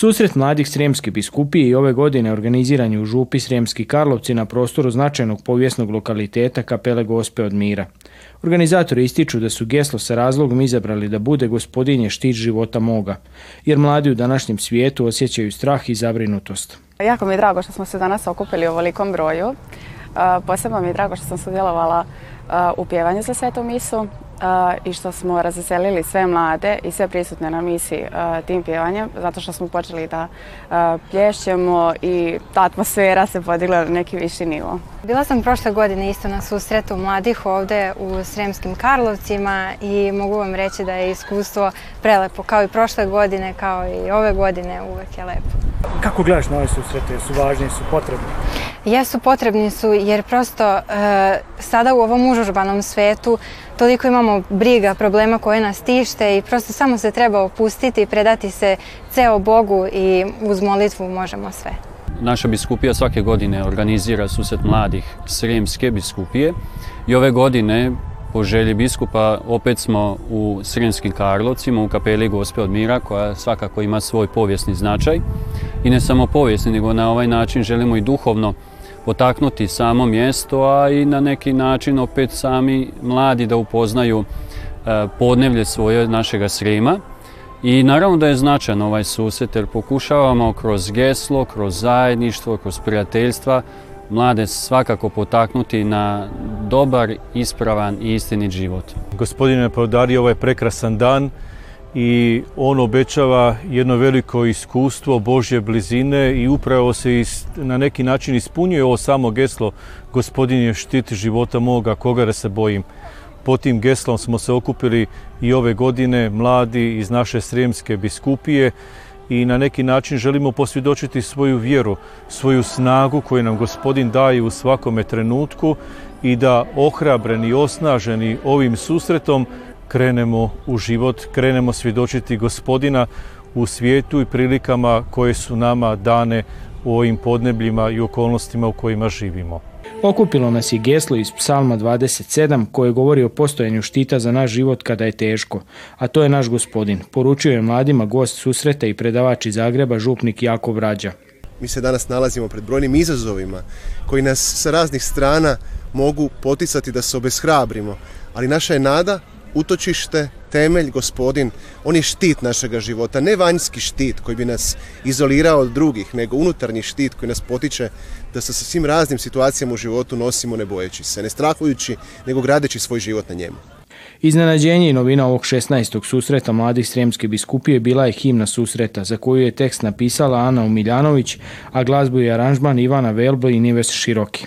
Susret mladih Sremske biskupije i ove godine organiziran u Župi Sremski Karlovci na prostoru značajnog povijesnog lokaliteta kapele Gospe od Mira. Organizatori ističu da su geslo sa razlogom izabrali da bude gospodinje štit života moga, jer mladi u današnjem svijetu osjećaju strah i zabrinutost. Jako mi je drago što smo se danas okupili u velikom broju. Posebno mi je drago što sam sudjelovala u pjevanju za svetu misu i što smo razveselili sve mlade i sve prisutne na misiji tim pjevanjem, zato što smo počeli da plješćemo i ta atmosfera se podigla na neki viši nivo. Bila sam prošle godine isto na susretu mladih ovde u Sremskim Karlovcima i mogu vam reći da je iskustvo prelepo, kao i prošle godine, kao i ove godine, uvek je lepo. Kako gledaš na ove susrete? Su važni, su potrebni? Jesu, potrebni su jer prosto e, sada u ovom užurbanom svetu toliko imamo briga, problema koje nas tište i prosto samo se treba opustiti i predati se ceo Bogu i uz molitvu možemo sve. Naša biskupija svake godine organizira susret mladih Sremske biskupije i ove godine po želji biskupa opet smo u Sremskim Karlovcima u kapeli Gospe od Mira koja svakako ima svoj povijesni značaj i ne samo povijesni nego na ovaj način želimo i duhovno potaknuti samo mjesto, a i na neki način opet sami mladi da upoznaju e, podnevlje svoje našega Srima. I naravno da je značan ovaj susret jer pokušavamo kroz geslo, kroz zajedništvo, kroz prijateljstva mlade svakako potaknuti na dobar, ispravan i istinit život. Gospodine Podari, pa ovo ovaj je prekrasan dan i on obećava jedno veliko iskustvo Božje blizine i upravo se is, na neki način ispunjuje ovo samo geslo Gospodin je štit života moga, koga da se bojim. Po tim geslom smo se okupili i ove godine mladi iz naše Sremske biskupije i na neki način želimo posvjedočiti svoju vjeru, svoju snagu koju nam gospodin daje u svakome trenutku i da ohrabreni, osnaženi ovim susretom krenemo u život, krenemo svjedočiti gospodina u svijetu i prilikama koje su nama dane u ovim podnebljima i okolnostima u kojima živimo. Okupilo nas je geslo iz psalma 27 koje govori o postojanju štita za naš život kada je teško, a to je naš gospodin. Poručio je mladima gost susreta i predavač iz Zagreba župnik Jakov Rađa. Mi se danas nalazimo pred brojnim izazovima koji nas sa raznih strana mogu poticati da se obeshrabrimo, ali naša je nada utočište, temelj, gospodin, on je štit našega života, ne vanjski štit koji bi nas izolirao od drugih, nego unutarnji štit koji nas potiče da se sa svim raznim situacijama u životu nosimo ne bojeći se, ne strahujući, nego gradeći svoj život na njemu. Iznenađenje i novina ovog 16. susreta mladih sremske biskupije bila je himna susreta, za koju je tekst napisala Ana Umiljanović, a glazbu i aranžman Ivana Velbo i Nives Široki.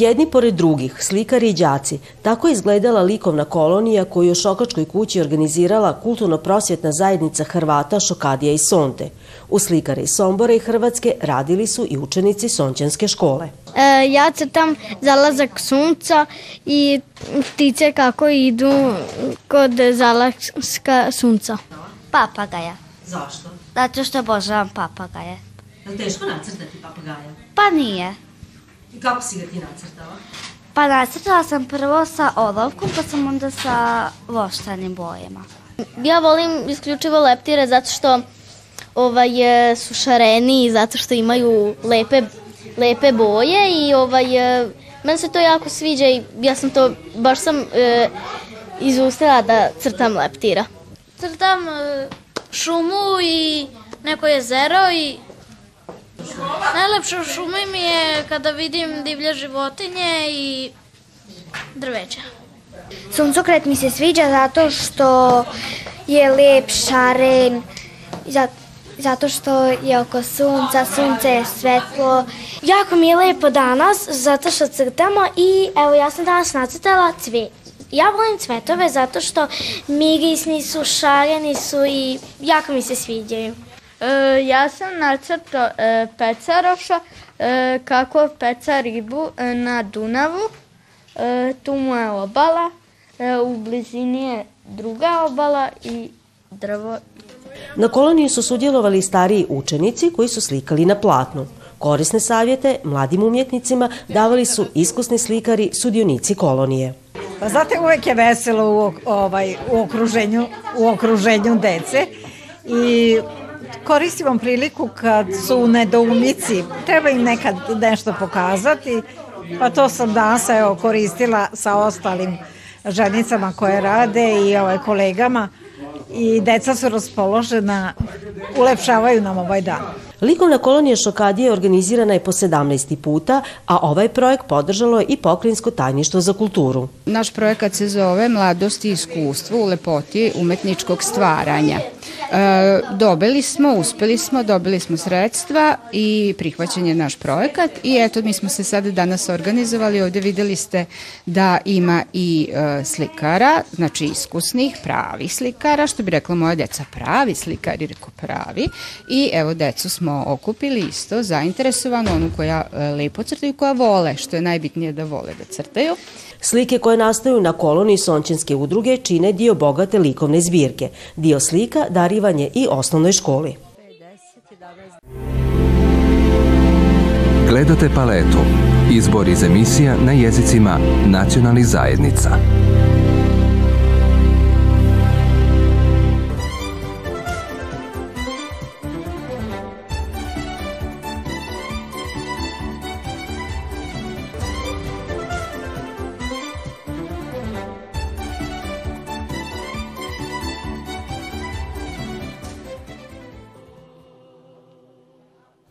Jedni pored drugih, slikari i đaci, tako je izgledala likovna kolonija koju je u Šokačkoj kući organizirala kulturno-prosvjetna zajednica Hrvata Šokadija i Sonte. U slikare iz Sombora i Hrvatske radili su i učenici Sončanske škole. E, ja crtam zalazak sunca i ptice kako idu kod zalaska sunca. Papagaja. Zašto? Zato što obožavam papagaje. Je teško nacrtati papagaja? Pa nije. I kako si ga ti nacrtala? Pa nacrtala sam prvo sa olovkom, pa sam onda sa voštanim bojama. Ja volim isključivo leptire zato što ovaj, e, su šareni i zato što imaju lepe, lepe boje i ovaj, e, meni se to jako sviđa i ja sam to, baš sam e, izustila da crtam leptira. Crtam e, šumu i neko jezero i Najlepše u šumi mi je kada vidim divlje životinje i drveća. Suncokret mi se sviđa zato što je lep, šaren, zato što je oko sunca, sunce je svetlo. Jako mi je lepo danas zato što crtamo i evo ja sam danas nacrtala cvet. Ja volim cvetove zato što mirisni su, šareni su i jako mi se sviđaju. E, ja sam nacrtao e, pecaroša e, kako peca ribu na Dunavu. Tu mu je obala, u blizini je druga obala i drvo. Na koloniji su sudjelovali stariji učenici koji su slikali na platnu. Korisne savjete mladim umjetnicima davali su iskusni slikari sudionici kolonije. Pa znate, uvek je veselo u, ovaj, u, okruženju, u okruženju dece i Koristim priliku kad su u nedoumici. Treba im nekad nešto pokazati, pa to sam danas evo, koristila sa ostalim ženicama koje rade i ovaj, kolegama i deca su raspoložena, ulepšavaju nam ovaj dan. Likovna kolonija Šokadije organizirana je po 17. puta, a ovaj projekt podržalo je i Pokrinjsko tajništvo za kulturu. Naš projekat se zove Mladost i iskustvo u lepoti umetničkog stvaranja. E, dobili smo, uspeli smo, dobili smo sredstva i prihvaćen je naš projekat i eto mi smo se sada danas organizovali, ovde videli ste da ima i e, slikara, znači iskusnih, pravi slikara, što bi rekla moja deca, pravi slikari, reko pravi i evo decu smo okupili isto zainteresovano, onu koja e, lepo crtaju, koja vole, što je najbitnije da vole da crtaju. Slike koje nastaju na koloni Sončinske udruge čine dio bogate likovne zbirke. Dio slika Darija otkazivanje i osnovnoj školi. Gledate paletu. Izbor iz emisija na jezicima nacionalnih zajednica.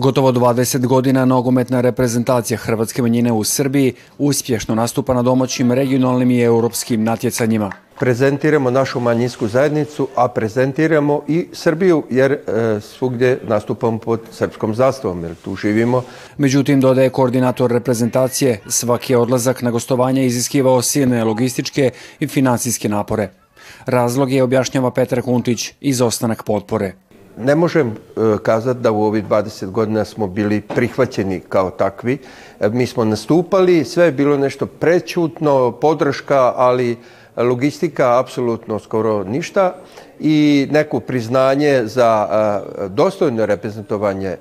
Gotovo 20 godina nogometna reprezentacija hrvatske manjine u Srbiji uspješno nastupa na domaćim regionalnim i europskim natjecanjima. Prezentiramo našu manjinsku zajednicu, a prezentiramo i Srbiju, jer e, svugdje nastupamo pod srpskom zastavom, jer tu živimo. Međutim, dodaje koordinator reprezentacije, svaki odlazak na gostovanje iziskivao silne logističke i financijske napore. Razlog je, objašnjava Petar Kuntić, izostanak potpore ne možem e, kazati da u ovih 20 godina smo bili prihvaćeni kao takvi. E, mi smo nastupali, sve je bilo nešto prećutno, podrška, ali logistika apsolutno skoro ništa i neko priznanje za e, dostojno reprezentovanje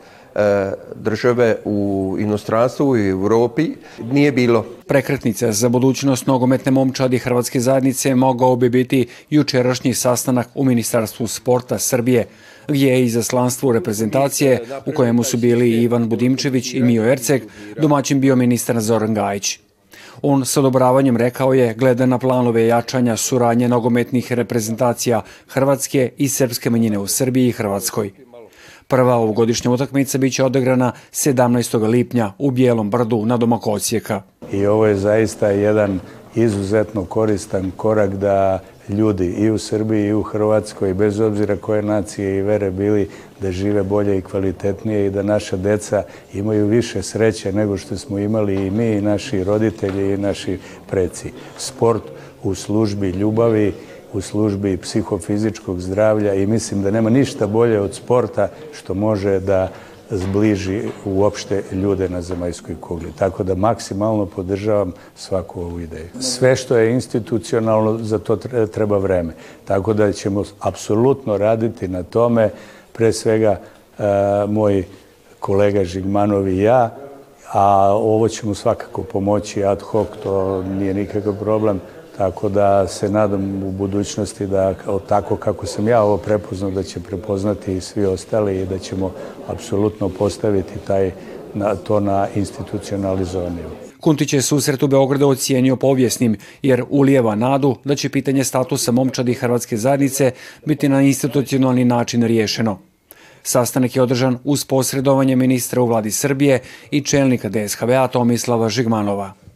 države u inostranstvu i Europi nije bilo. Prekretnica za budućnost nogometne momčadi Hrvatske zajednice mogao bi biti jučerašnji sastanak u Ministarstvu sporta Srbije – gdje je izaslanstvo reprezentacije u kojemu su bili Ivan Budimčević i Mio Erceg domaćin bio ministar Zoran Gajić. On s odobravanjem rekao je gleda na planove jačanja suranje nogometnih reprezentacija Hrvatske i Srpske manjine u Srbiji i Hrvatskoj. Prva ovogodišnja utakmica biće odigrana 17. lipnja u Bijelom brdu na domak Osijeka. I ovo je zaista jedan izuzetno koristan korak da ljudi i u Srbiji i u Hrvatskoj, bez obzira koje nacije i vere bili, da žive bolje i kvalitetnije i da naša deca imaju više sreće nego što smo imali i mi i naši roditelji i naši preci. Sport u službi ljubavi, u službi psihofizičkog zdravlja i mislim da nema ništa bolje od sporta što može da zbliži uopšte ljude na zemaljskoj kugli. Tako da maksimalno podržavam svaku ovu ideju. Sve što je institucionalno, za to treba vreme. Tako da ćemo apsolutno raditi na tome, pre svega e, moj kolega Žigmanov i ja, a ovo ćemo svakako pomoći ad hoc, to nije nikakav problem. Tako da se nadam u budućnosti da kao tako kako sam ja ovo prepoznao da će prepoznati i svi ostali i da ćemo apsolutno postaviti taj, na, to na institucionalizovan Kuntić je susret u Beogradu ocijenio povijesnim, jer ulijeva nadu da će pitanje statusa momčadi Hrvatske zajednice biti na institucionalni način riješeno. Sastanak je održan uz posredovanje ministra u vladi Srbije i čelnika DSHV-a Tomislava Žigmanova.